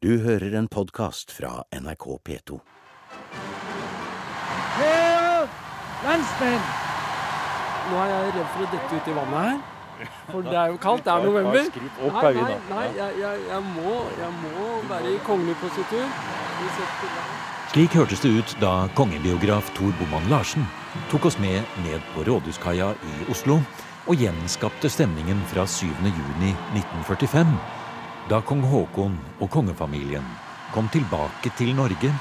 Du hører en podkast fra NRK P2. Kjære landsmenn! Nå er jeg redd for å dette ut i vannet her. For det er jo kaldt. Det er november. Nei, nei, nei jeg, jeg, jeg, må, jeg må være i kongelig positur. Slik hørtes det ut da kongebiograf Tor Boman Larsen tok oss med ned på Rådhuskaia i Oslo og gjenskapte stemningen fra 7. juni 1945, da kong Haakon og kongefamilien kom tilbake til Norge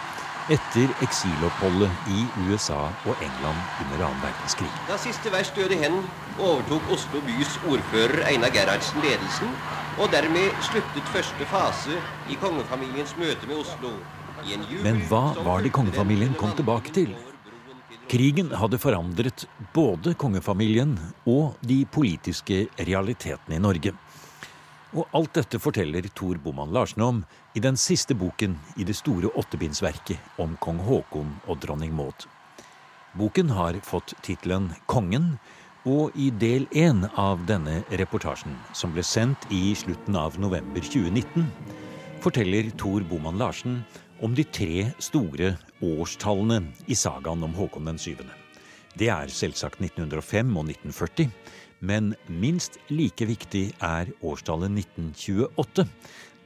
etter eksiloppholdet i USA og England under annen verdenskrig. Da siste vers døde hen, overtok Oslo bys ordfører Einar Gerhardsen ledelsen, og dermed sluttet første fase i kongefamiliens møte med Oslo. i en jubel Men hva var det kongefamilien kom tilbake til Krigen hadde forandret både kongefamilien og de politiske realitetene i Norge. Og alt dette forteller Tor Boman Larsen om i den siste boken i det store åttebindsverket om kong Haakon og dronning Maud. Boken har fått tittelen Kongen, og i del én av denne reportasjen, som ble sendt i slutten av november 2019, forteller Tor Boman Larsen om de tre store årstallene i sagaen om Håkon den syvende. Det er selvsagt 1905 og 1940, men minst like viktig er årstallet 1928,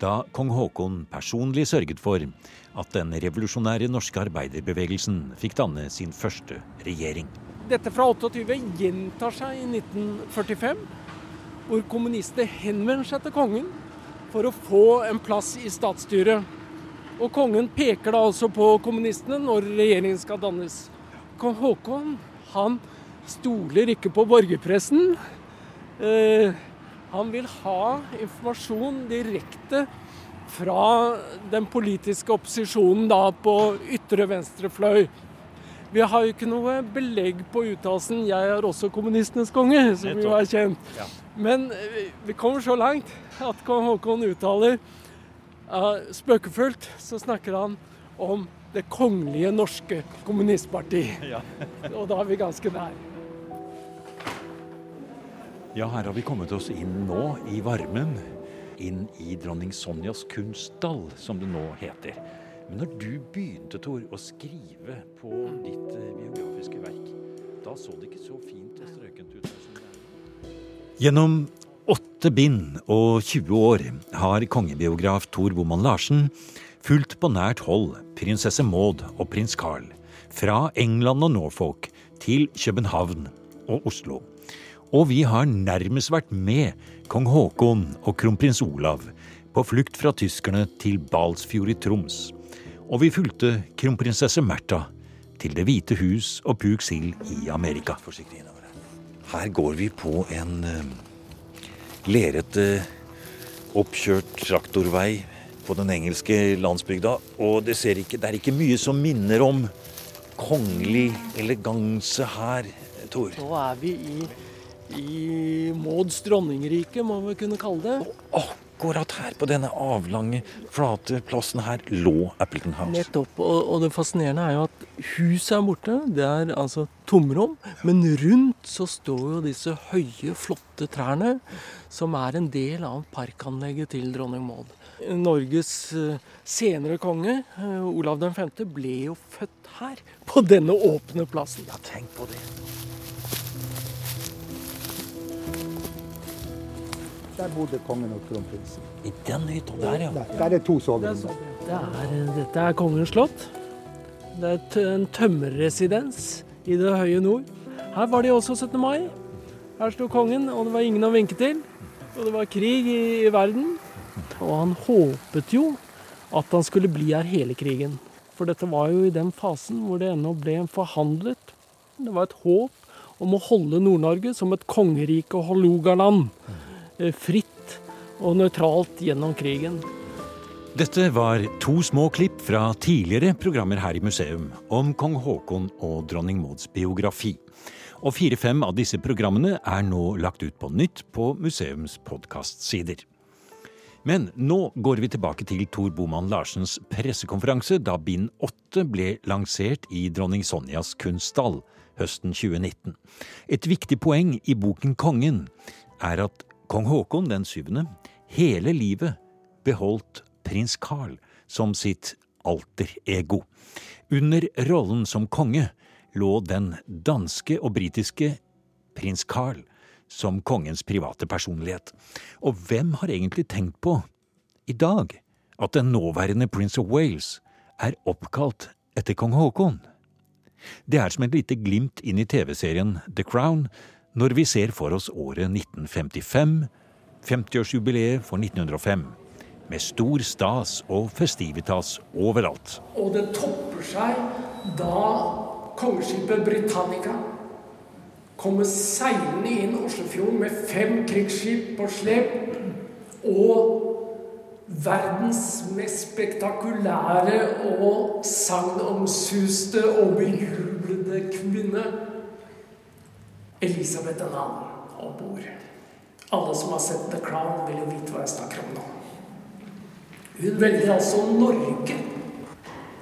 da kong Haakon personlig sørget for at den revolusjonære norske arbeiderbevegelsen fikk danne sin første regjering. Dette fra 28 gjentar seg i 1945, hvor kommunistene henvender seg til kongen for å få en plass i statsstyret. Og kongen peker da altså på kommunistene når regjeringen skal dannes. Kong Haakon han stoler ikke på borgerpressen. Eh, han vil ha informasjon direkte fra den politiske opposisjonen da på ytre venstre fløy. Vi har jo ikke noe belegg på uttalelsen 'jeg er også kommunistenes konge', som jo er kjent. Men eh, vi kommer så langt at kong Haakon uttaler Spøkefullt så snakker han om Det kongelige norske kommunistparti. Og da er vi ganske nær. Ja, her har vi kommet oss inn nå, i varmen. Inn i dronning Sonjas kunststall, som det nå heter. Men når du begynte, Tor, å skrive på ditt eh, biografiske verk, da så det ikke så fint og strøkent ut. Gjennom åtte bind og 20 år har kongebiograf Tor Boman Larsen fulgt på nært hold prinsesse Maud og prins Carl fra England og Norfolk til København og Oslo. Og vi har nærmest vært med kong Haakon og kronprins Olav på flukt fra tyskerne til Balsfjord i Troms. Og vi fulgte kronprinsesse Märtha til Det hvite hus og Pugs Hill i Amerika. Her går vi på en lerrete, lerete, oppkjørt traktorvei på den engelske landsbygda. Og det, ser ikke, det er ikke mye som minner om kongelig eleganse her, Tor. Nå er vi i, i Mauds dronningrike, må vi kunne kalle det. Akkurat her på denne avlange, flate plassen her lå Appleton House. Nettopp. Og, og det fascinerende er jo at huset er borte. Det er altså tomrom. Men rundt så står jo disse høye, flotte trærne, som er en del av parkanlegget til dronning Maud. Norges eh, senere konge, eh, Olav 5., ble jo født her. På denne åpne plassen. Ja, tenk på det. Der bodde kongen og kronprinsen. I den hytta der, ja. Der, der er to er soverom. det er, dette er kongens slott. Det er en tømmerresidens i det høye nord. Her var de også 17. mai. Her sto kongen, og det var ingen å vinke til. Og det var krig i, i verden. Og han håpet jo at han skulle bli her hele krigen. For dette var jo i den fasen hvor det ennå ble forhandlet. Det var et håp om å holde Nord-Norge som et kongerike og Hålogaland. Eh, Fritt og nøytralt gjennom krigen. Dette var to små klipp fra tidligere programmer her i museum om kong Haakon og dronning Mauds biografi. Og fire-fem av disse programmene er nå lagt ut på nytt på museums podkastsider. Men nå går vi tilbake til Tor Boman Larsens pressekonferanse da bind åtte ble lansert i dronning Sonjas kunststall høsten 2019. Et viktig poeng i boken Kongen er at kong Haakon den syvende hele livet beholdt prins Carl som sitt alter ego. Under rollen som konge lå den danske og britiske prins Carl som kongens private personlighet. Og hvem har egentlig tenkt på, i dag, at den nåværende Prince of Wales er oppkalt etter kong Haakon? Det er som et lite glimt inn i TV-serien The Crown når vi ser for oss året 1955, 50-årsjubileet for 1905, med stor stas og festivitas overalt. Og det topper seg da kongeskipet Britannica kommer seilende inn Oslofjorden med fem krigsskip på slep og verdens mest spektakulære og sagnomsuste og bejublede kvinne Elisabeth II om bord. Alle som har sett The Crown, vil jo vite hva jeg snakker om nå. Hun velger altså Norge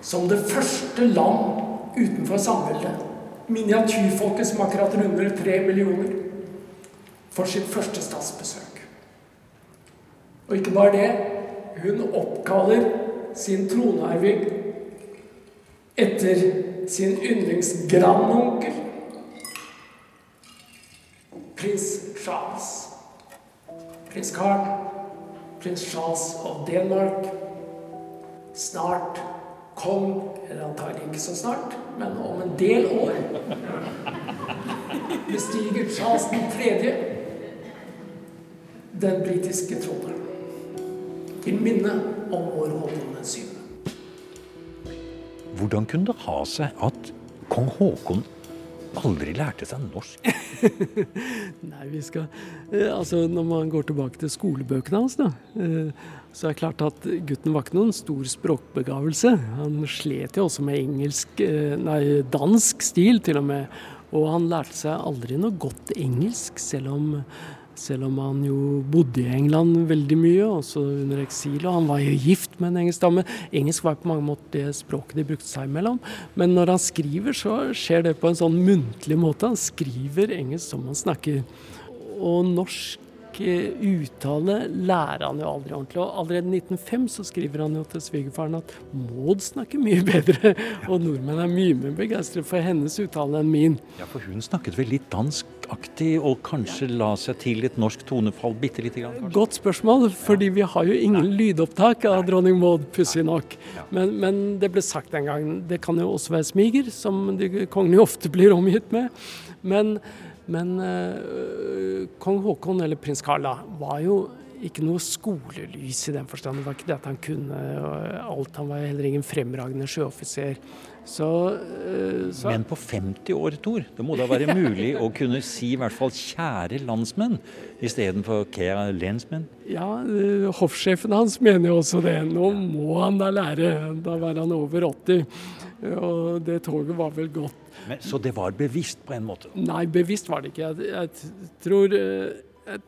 som det første land utenfor samveldet, miniatyrfolket som akkurat runder tre millioner, for sitt første statsbesøk. Og ikke bare det, hun oppkaller sin tronarving etter sin yndlingsgrandonkel, prins Charles. Prins Carl, prins Charles of Denmark. Snart kong, eller antagelig ikke så snart, men om en del år, bestiger Charles 3. den britiske tronen. Til minne om vår Håkon 7. Hvordan kunne det ha seg at kong Haakon aldri lærte seg norsk? Nei, vi skal eh, Altså, når man går tilbake til skolebøkene hans, da, eh, så er det klart at gutten var ikke noen stor språkbegavelse. Han slet jo også med engelsk eh, Nei, dansk stil, til og med. Og han lærte seg aldri noe godt engelsk, selv om selv om han jo bodde i England veldig mye, også under eksil. Og han var jo gift med en engelsk dame. Engelsk var på mange måter det språket de brukte seg imellom. Men når han skriver, så skjer det på en sånn muntlig måte. Han skriver engelsk som han snakker. Og norsk uttale lærer han jo aldri ordentlig. Og allerede i 1905 så skriver han jo til svigerfaren at Maud snakker mye bedre, og nordmenn er mye mer begeistret for hennes uttale enn min. Ja, for hun snakket vel litt danskaktig, og kanskje la seg til et norsk tonefall bitte lite grann? kanskje? Godt spørsmål, fordi vi har jo ingen lydopptak av dronning Maud, pussig nok. Men, men det ble sagt en gang. Det kan jo også være smiger, som de kongelige ofte blir omgitt med. Men men øh, kong Haakon, eller prins Carl, var jo ikke noe skolelys i den forstand. Det var ikke det at han kunne alt. Han var heller ingen fremragende sjøoffiser. Så, øh, så Men på 50 år, Tor, det må da være mulig å kunne si i hvert fall 'kjære landsmenn' istedenfor 'kjære lensmenn'? Ja, øh, hoffsjefen hans mener jo også det. Nå må han da lære. Da var han over 80. Og det toget var vel Men, så det var bevisst på en måte? Nei, bevisst var det ikke. Jeg, jeg tror eh, jeg,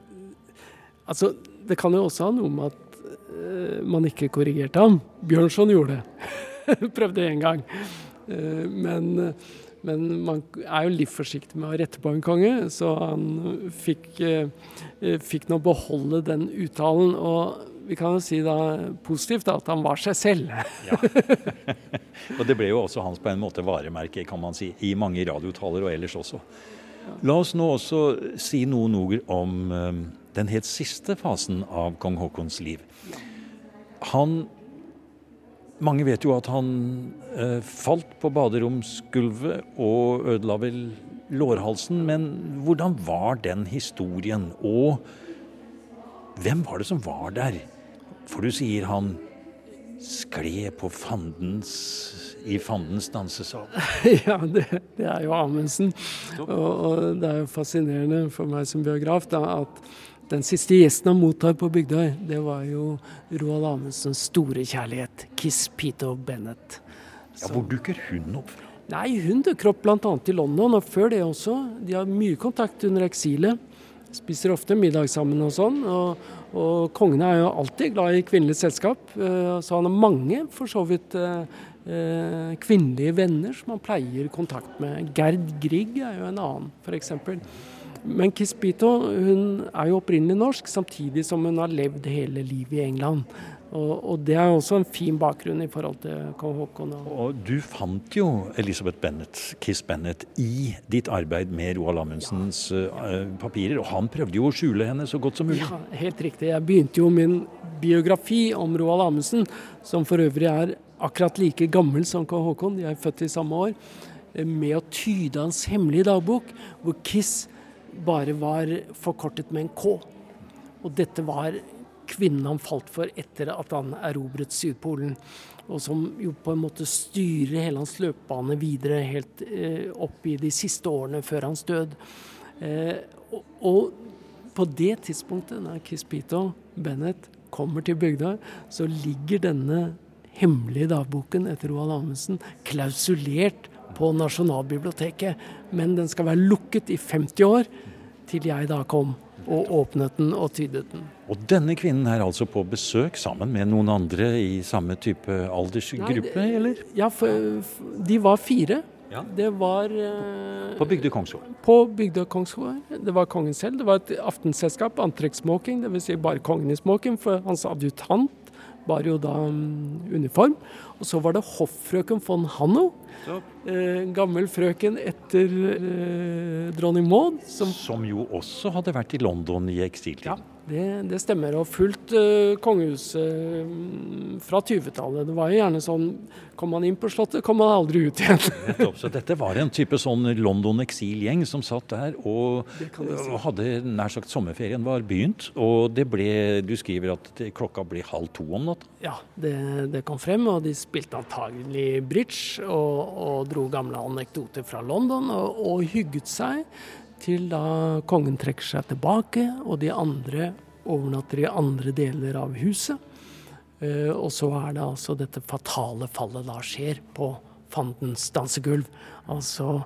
Altså, det kan jo også ha noe med at man ikke korrigerte ham. Bjørnson gjorde det. Prøvde én gang. Uh, men, men, man er jo litt forsiktig med å rette på en konge, så han fikk, uh, fikk nå beholde den uttalen. Og vi kan jo si da positivt at han var seg selv. Ja. og det ble jo også hans på en måte varemerke, kan man si, i mange radiotaler og ellers også. La oss nå også si noen ord om den helt siste fasen av kong Haakons liv. Han Mange vet jo at han eh, falt på baderomsgulvet og ødela vel lårhalsen, men hvordan var den historien? Og hvem var det som var der? For du sier han skled på fandens, i fandens dansesal. ja, det, det, er jo Amundsen. Og, og, det er jo fascinerende for meg som biograf da, at den siste gjesten han mottar på Bygdøy, det var jo Roald Amundsens store kjærlighet, Kiss Pito Bennett. Ja, Hvor dukker hun opp fra? Nei, Hun dukker opp bl.a. i London, og før det også. De har mye kontakt under eksilet. Spiser ofte middag sammen og sånn. Og, og kongen er jo alltid glad i kvinnelig selskap, så han har mange for så vidt eh, kvinnelige venner som han pleier kontakt med. Gerd Grieg er jo en annen, f.eks. Men Kispito hun er jo opprinnelig norsk, samtidig som hun har levd hele livet i England. Og, og det er også en fin bakgrunn i forhold til kong Haakon. og- du fant jo Elisabeth Bennett, Kiss Bennett i ditt arbeid med Roald Amundsens eh, papirer, og han prøvde jo å skjule henne så godt som mulig. Ja, helt riktig. Jeg begynte jo min biografi om Roald Amundsen, som for øvrig er akkurat like gammel som kong Haakon, de er født i samme år, eh, med å tyde hans hemmelige dagbok, hvor Kiss bare var forkortet med en K. Og dette var kvinnen han falt for etter at han erobret Sydpolen. Og som jo på en måte styrer hele hans løpebane videre helt eh, opp i de siste årene før hans død. Eh, og, og på det tidspunktet, når Pito Bennett kommer til Bygdøy, så ligger denne hemmelige dagboken etter Roald Amundsen klausulert på Nasjonalbiblioteket. Men den skal være lukket i 50 år, til jeg da kom og åpnet den og tydet den. Og denne kvinnen er altså på besøk sammen med noen andre i samme type aldersgruppe, Nei, eller? Ja, for, de var fire. Ja. Det var eh, På Bygdøy Kongsgård. på Bygdøy Kongsgård. Det var kongen selv. Det var et aftenselskap, antrekksmåking, dvs. Si bare kongen i smoking, for hans adjutant bar jo da mm, uniform. Og så var det hoffrøken von Hanno, eh, gammel frøken etter eh, dronning Maud, som Som jo også hadde vært i London i eksiltiden. Ja, det, det stemmer. Og fulgt uh, kongehuset mm, fra 20-tallet. Det var jo gjerne sånn Kom man inn på Slottet, kom man aldri ut igjen. Nettopp. Så dette var en type sånn London eksilgjeng som satt der og, og hadde nær sagt sommerferien var begynt. Og det ble Du skriver at det, klokka ble halv to om natta. Ja, det, det kom frem, og de spilte antagelig bridge og, og dro gamle anekdoter fra London og, og hygget seg til da kongen trekker seg tilbake, og de andre overnatter i andre deler av huset. Eh, og så er det altså dette fatale fallet da skjer på fandens dansegulv. Altså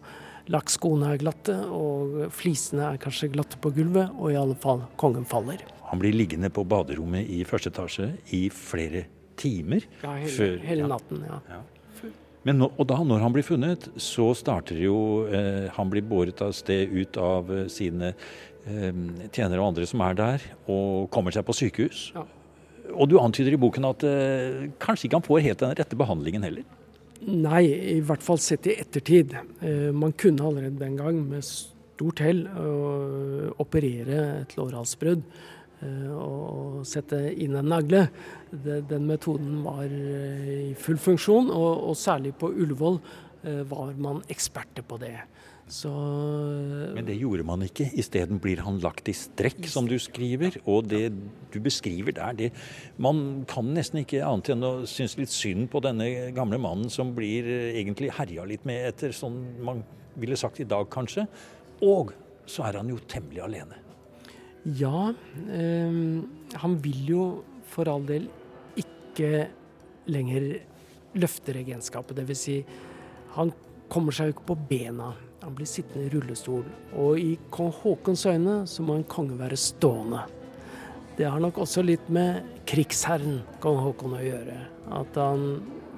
lakkskoene er glatte, og flisene er kanskje glatte på gulvet, og i alle fall kongen faller. Han blir liggende på baderommet i første etasje i flere timer. Ja, hele, før- hele ja. natten, ja. Men nå, og da, når han blir funnet, så starter jo eh, Han blir båret av sted ut av eh, sine eh, tjenere og andre som er der, og kommer seg på sykehus. Ja. Og du antyder i boken at eh, kanskje ikke han får helt den rette behandlingen heller. Nei, i hvert fall sett i ettertid. Eh, man kunne allerede den gang med stort hell operere et lårhalsbrudd øh, og sette inn en nagle. Den metoden var øh, i full funksjon, og, særlig på Ullevål øh, var man eksperter på det. Så Men det gjorde man ikke. Isteden blir han lagt i strekk, som du skriver. Og det du beskriver der, det Man kan nesten ikke annet enn å synes litt synd på denne gamle mannen som blir eh, egentlig herja litt med etter sånn man ville sagt i dag, kanskje. Og så er han jo temmelig alene. Ja, eh, han vil jo for all del ikke lenger løfte regentskapet. Dvs. Si, han kommer seg jo ikke på bena. Han blir sittende i rullestol. Og i kong Haakons øyne så må en konge være stående. Det har nok også litt med krigsherren kong Haakon å gjøre. At han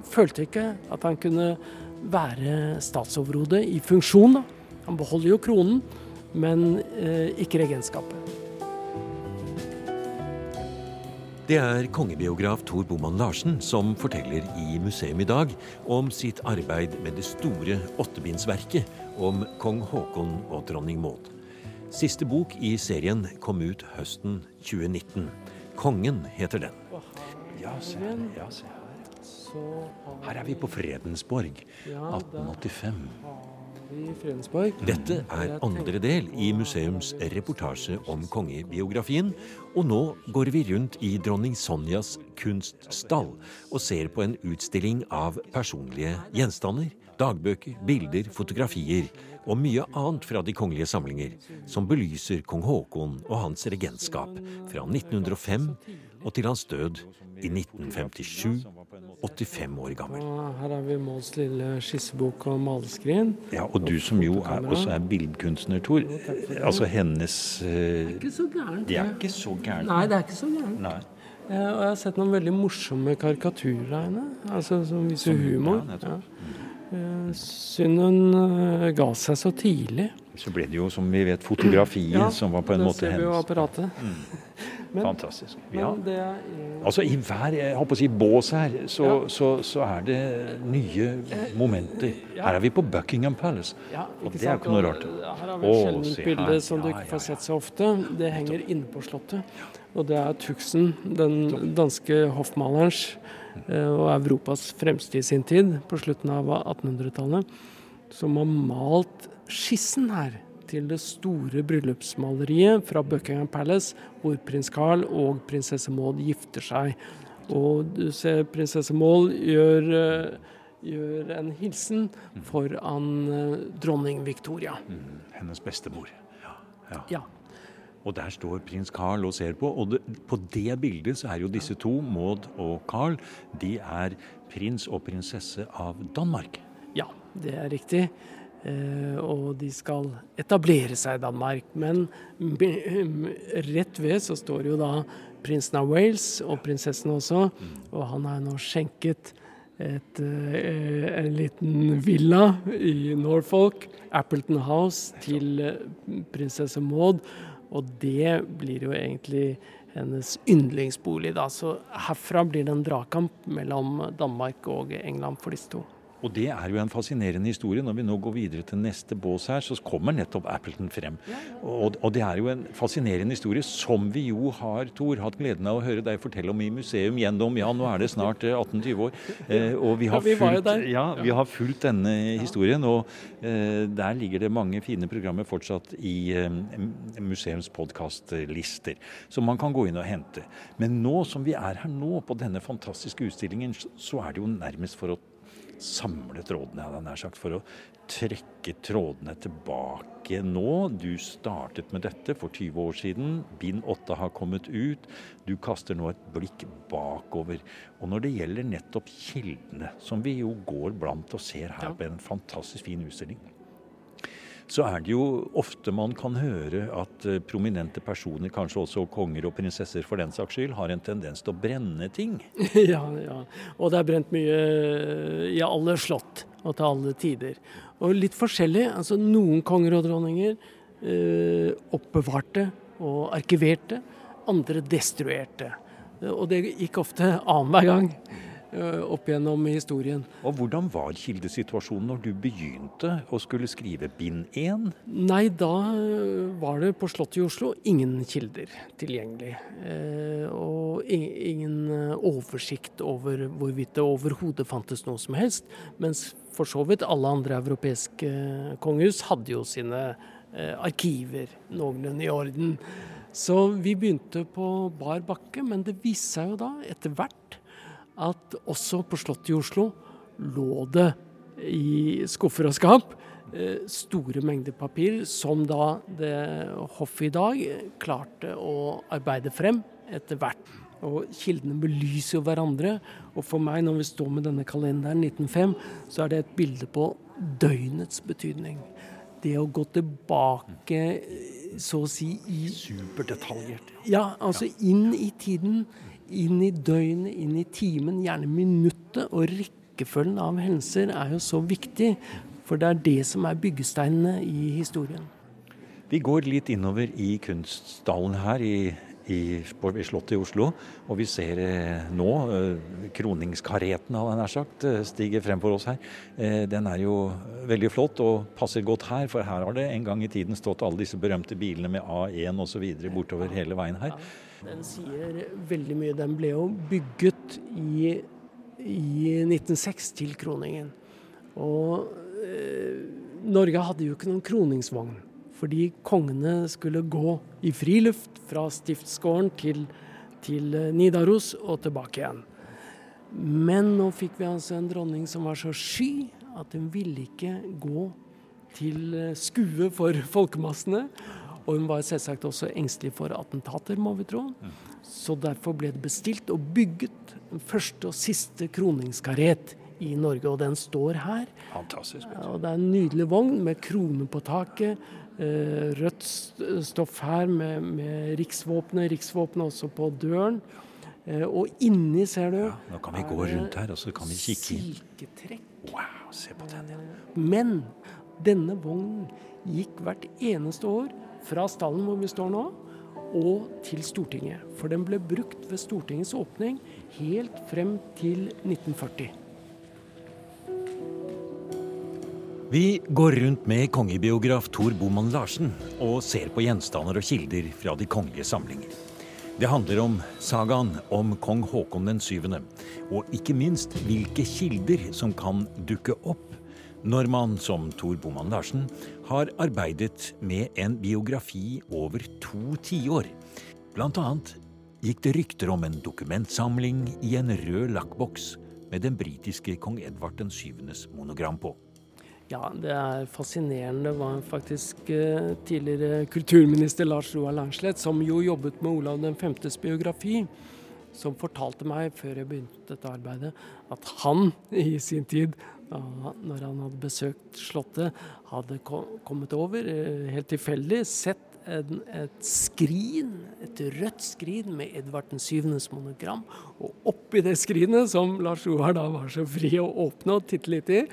følte ikke at han kunne være statsoverhode i funksjon. Han beholder jo kronen, men eh, ikke regentskapet. Det er kongebiograf Tor Boman Larsen som forteller i museum i dag om sitt arbeid med det store åttebindsverket om kong Haakon og dronning Maud. Siste bok i serien kom ut høsten 2019. Kongen heter den. Ja, se. Ja, se her. Er vi på Fredensborg, 1885. Dette er andre del i museums reportasje om kongebiografien, og nå går vi rundt i dronning Sonjas kunststall og ser på en utstilling av personlige gjenstander, dagbøker, bilder, fotografier og mye annet fra de kongelige samlinger, som belyser kong Haakon og hans regentskap fra 1905 og til hans død i 1957, 85 år gammel. Her har vi Måls lille skissebok og maleskrin. Ja, og du som jo er, også er bildkunstner, Tor. Altså hennes eh, Ikke så gærent. Det er ikke så gærent. Nei, det er ikke så gærent. Nei. Eh, og jeg har sett noen veldig morsomme karikaturer av henne. Altså som viser Som- humor. ja. Eh, Synd hun eh, ga seg så tidlig. Så ble det jo, som vi vet, fotografiet som var på en måte ser vi jo apparatet. apparatet. Men- Fantastisk. Ja. Er eh, Altså I hver jeg håper å si, bås her, så, Ja. så, så er det nye momenter. ja. Her er vi på Buckingham Palace. Ja, Og det er jo ikke noe rart. Her har vi et sjeldent bilde som du ikke får sett så ofte. Det henger inne på Slottet. Og det er Tuxen, den danske hoffmalerens eh, og Europas fremste i sin tid, på slutten av 1800-tallet, som har malt skissen her til det store bryllupsmaleriet fra Buckingham Palace, hvor prins Carl og prinsesse Maud gifter seg. Og du ser prinsesse Maud gjør, eh, gjør en hilsen foran eh, dronning Victoria. Mm, hennes bestemor. Ja, ja. Ja. Og der står prins Carl og ser på. Og det, på det bildet så er jo disse to, Maud og Carl, de er prins og prinsesse av Danmark. Ja, det er riktig. Eh, og de skal etablere seg i Danmark. Men rett ved så står jo da prinsen av Wales, og prinsessen også. Og han har nå skjenket et, eh, en liten villa i Norfolk, Appleton House, til eh, prinsesse Maud. Og det blir jo egentlig hennes yndlingsbolig, da. Så herfra blir det en dragkamp mellom Danmark og England for disse to. Og det er jo en fascinerende historie. Når vi nå går videre til neste bås her, så kommer nettopp Appleton frem. Og, og det er jo en fascinerende historie som vi jo har, Tor, hatt gleden av å høre deg fortelle om i museum gjennom Ja, nå er det snart eh, 18-20 år. Eh, og vi har, fulgt, ja, vi har fulgt denne historien, og eh, der ligger det mange fine programmer fortsatt i eh, museums podkastlister, som man kan gå inn og hente. Men nå som vi er her nå, på denne fantastiske utstillingen, så- så er det jo nærmest for å samle trådene, hadde jeg nær sagt, for å trekke trådene tilbake nå. Du startet med dette for 20 år siden. Bind 8 har kommet ut. Du kaster nå et blikk bakover. Og når det gjelder nettopp kildene, som vi jo går blant og ser her Ja. på en fantastisk fin utstilling, så er det jo ofte man kan høre at eh, prominente personer, kanskje også konger og prinsesser for den saks skyld, har en tendens til å brenne ting. ja, ja. Og det er brent mye i alle slott og til alle tider. Og litt forskjellig. Altså noen konger og dronninger eh, oppbevarte og arkiverte. Andre destruerte. Og det gikk ofte annenhver gang eh, opp gjennom historien. Og hvordan var kildesituasjonen når du begynte å skulle skrive bind 1? Nei, da eh, var det på Slottet i Oslo ingen kilder tilgjengelig. Eh, og ingen eh, oversikt over hvorvidt det overhodet fantes noe som helst. Mens for så vidt alle andre europeiske eh, kongehus hadde jo sine eh, arkiver noenlunde i orden. Så vi begynte på bar bakke, men det viste seg jo da etter hvert at også på Slottet i Oslo lå det i skuffer og skap eh, store mengder papir som da det hoffet i dag klarte å arbeide frem etter hvert. Og kildene belyser jo hverandre. Og for meg, når vi står med denne kalenderen 1905, så er det et bilde på døgnets betydning. Det å gå tilbake, eh, så å si, i Superdetaljert. ja, altså inn i tiden, inn i døgnet, inn i timen, gjerne minuttet. Og rekkefølgen av hendelser er jo så viktig, for det er det som er byggesteinene i historien. Vi går litt innover i kunststallen her i, i, på Slottet i Oslo. Og vi ser eh, nå eh, kroningskareten, hadde jeg nær sagt, eh, stiger frem for oss her. Eh, den er jo veldig flott og passer godt her, for her har det en gang i tiden stått alle disse berømte bilene med A1 osv. bortover hele veien her. Den sier veldig mye. Den ble jo bygget i, i 1906 til kroningen. Og eh, Norge hadde jo ikke noen kroningsvogn. Fordi kongene skulle gå i friluft fra stiftsgården til, til eh, Nidaros og tilbake igjen. Men nå fikk vi altså en dronning som var så sky at hun ville ikke gå til eh, skue for folkemassene. Og hun var selvsagt også engstelig for attentater, må vi tro. Så derfor ble det bestilt og bygget den første og siste kroningskaret i Norge, og den står her. Fantastisk. Og det er en nydelig vogn med krone på taket. Eh, rødt stoff her med, med riksvåpenet, riksvåpenet også på døren. Eh, og inni, ser du, Nå kan vi gå rundt her, og så kan vi kikke inn. Silketrekk. Wow, se på den, ja. Men denne vognen gikk hvert eneste år fra stallen hvor vi står nå, og til Stortinget. For den ble brukt ved Stortingets åpning helt frem til 1940. Vi går rundt med kongebiograf Tor Boman Larsen og ser på gjenstander og kilder fra de kongelige samlinger. Det handler om sagaen om kong Haakon den syvende, og ikke minst hvilke kilder som kan dukke opp når man, som Tor Boman Larsen, har arbeidet med en biografi over to tiår. Blant annet gikk det rykter om en dokumentsamling i en rød lakkboks med den britiske kong Edvard den syvendes monogram på. Ja, det er fascinerende. Var faktisk eh, tidligere kulturminister Lars Roar Langslett, som jo jobbet med Olav 5.s biografi, som fortalte meg, før jeg begynte dette arbeidet, at han i sin tid, når han hadde besøkt Slottet, hadde kommet over, eh, helt tilfeldig, sett en, et skrin, et rødt skrin med Edvard den syvendes monogram. Og oppi det skrinet, som Lars Roar da var så fri å åpne og titte litt i,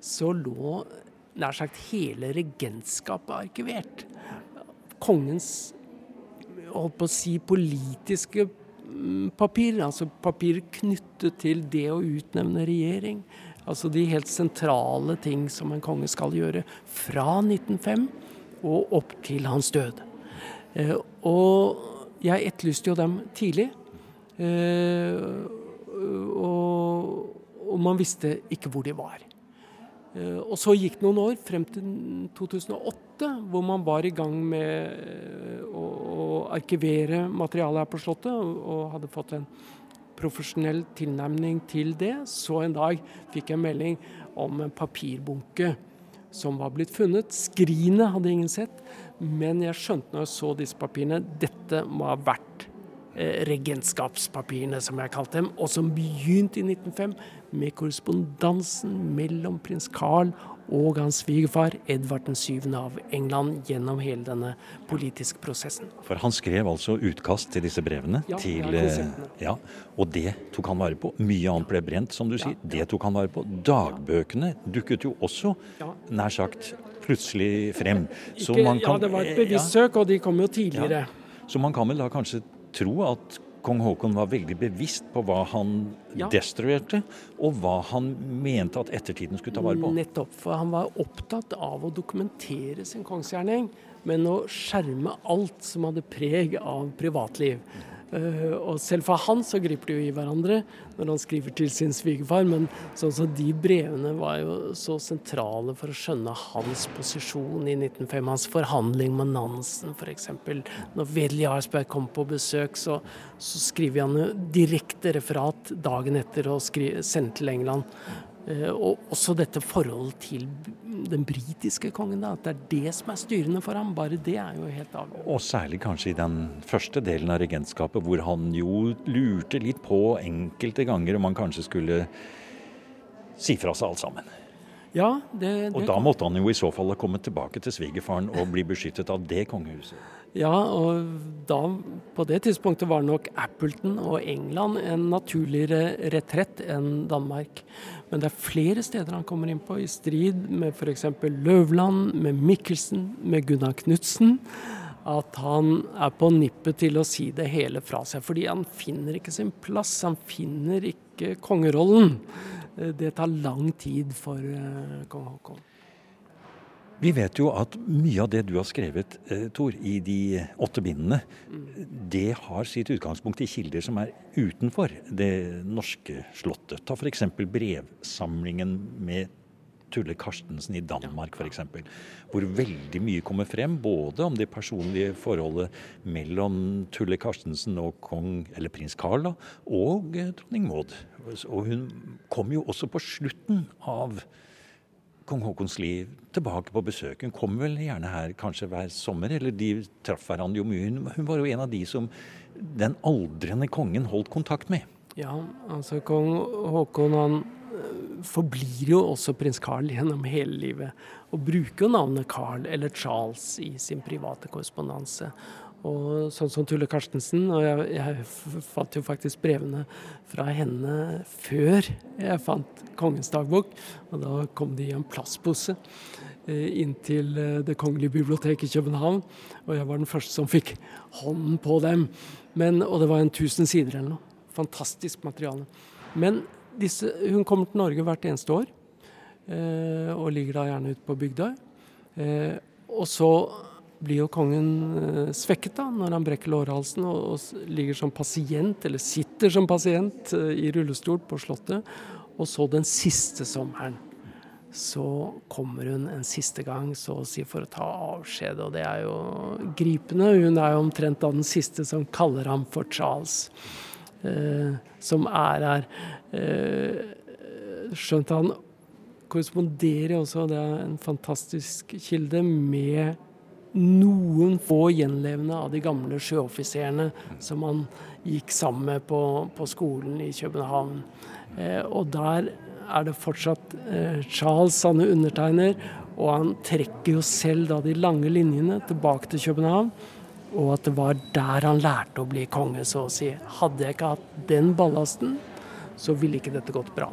så lå nær sagt hele regentskapet arkivert. Kongens holdt på å si politiske mm, papir, altså papir knyttet til det å utnevne regjering. Altså de helt sentrale ting som en konge skal gjøre fra 1905 og opp til hans død. Eh, og jeg etterlyste jo dem tidlig. Eh, og, og man visste ikke hvor de var. Eh, og så gikk det noen år, frem til 2008, hvor man var i gang med å, å arkivere materialet her på Slottet, og hadde fått en profesjonell tilnærming til det. Så en dag fikk jeg melding om en papirbunke som var blitt funnet. Skrinet hadde ingen sett, men jeg skjønte når jeg så disse papirene, dette må ha vært Eh, regentskapspapirene, som jeg kalte dem, og som begynte i 1905 med korrespondansen mellom prins Carl og hans svigerfar Edvard 7. av England gjennom hele denne politiske prosessen. For han skrev altså utkast til disse brevene? Ja, til, ja, ja, Og det tok han vare på. Mye annet ble brent, som du sier. Det tok han vare på. Dagbøkene dukket jo også, nær sagt, plutselig frem. Ikke, kan, ja, det var et bevisst søk, og de kom jo tidligere. Så man kan vel da kanskje tro at kong Haakon var veldig bevisst på hva han ja. destruerte, og hva han mente at ettertiden skulle ta vare på. Nettopp, for han var opptatt av å dokumentere sin kongsgjerning, men å skjerme alt som hadde preg av privatliv. Uh, og selv for han så griper de jo i hverandre når han skriver til sin svigerfar, men sånn så de brevene var jo så sentrale for å skjønne hans posisjon i 1905. Hans forhandling med Nansen f.eks. Når Wedel Jarlsberg kom på besøk, så, så skriver han jo direkte referat dagen etter og sender til England. Uh, og også dette forholdet til den britiske kongen, da, at det er det som er styrende for ham. Bare det er jo helt avgjørende. Og særlig kanskje i den første delen av regentskapet, hvor han jo lurte litt på enkelte ganger om han kanskje skulle si fra seg alt sammen. Ja, det, det og da måtte han jo i så fall ha kommet tilbake til svigerfaren og bli beskyttet av det kongehuset. Ja, og da, på det tidspunktet var nok Appleton og England en naturligere retrett enn Danmark. Men det er flere steder han kommer inn på, i strid med f.eks. Løvland, med Mikkelsen, med Gunnar Knutsen. At han er på nippet til å si det hele fra seg. Fordi han finner ikke sin plass. Han finner ikke kongerollen. Det tar lang tid for uh, kong Haakon. Vi vet jo at mye av det du har skrevet, eh, Tor, i de åtte bindene, det har sitt utgangspunkt i kilder som er utenfor det norske slottet. Ta f.eks. brevsamlingen med Tulle Karstensen i Danmark f.eks. Hvor veldig mye kommer frem, både om det personlige forholdet mellom Tulle Karstensen og kong, eller prins Carl da, og eh, dronning Maud. Og hun kom jo også på slutten av kong Haakons liv tilbake på besøk. Hun kom vel gjerne her kanskje hver sommer, eller de traff hverandre jo mye. Hun var jo en av de som den aldrende kongen holdt kontakt med. Ja, altså kong Haakon han eh, forblir jo også prins Carl gjennom hele livet. Og bruker jo navnet Carl eller Charles i sin private korrespondanse. Og sånn som Tulle Karstensen. Og jeg, jeg, fant jo faktisk brevene fra henne før jeg fant Kongens dagbok. Og da kom de i en plastpose. inn til Det kongelige biblioteket i København. Og jeg var den første som fikk hånden på dem. Men, og det var en tusen sider eller noe. Fantastisk materiale. Men disse, hun kommer til Norge hvert eneste år, eh, og ligger da gjerne ute på Bygdøy. Eh, og så blir jo kongen eh, svekket da, når han brekker lårhalsen og, og, ligger som pasient, eller sitter som pasient eh, i rullestol på Slottet. Og så den siste sommeren så kommer hun en siste gang så å si for å ta avskjed, og det er jo gripende. Hun er jo omtrent da den siste som kaller ham for Charles, eh, som er her. Eh, skjønt han korresponderer også, det er en fantastisk kilde, med noen få gjenlevende av de gamle sjøoffiserene som han gikk sammen med på, på skolen i København. Eh, og der er det fortsatt eh, Charles han undertegner, og han trekker jo selv da de lange linjene tilbake til København. Og at det var der han lærte å bli konge, så å si. Hadde jeg ikke hatt den ballasten, så ville ikke dette gått bra.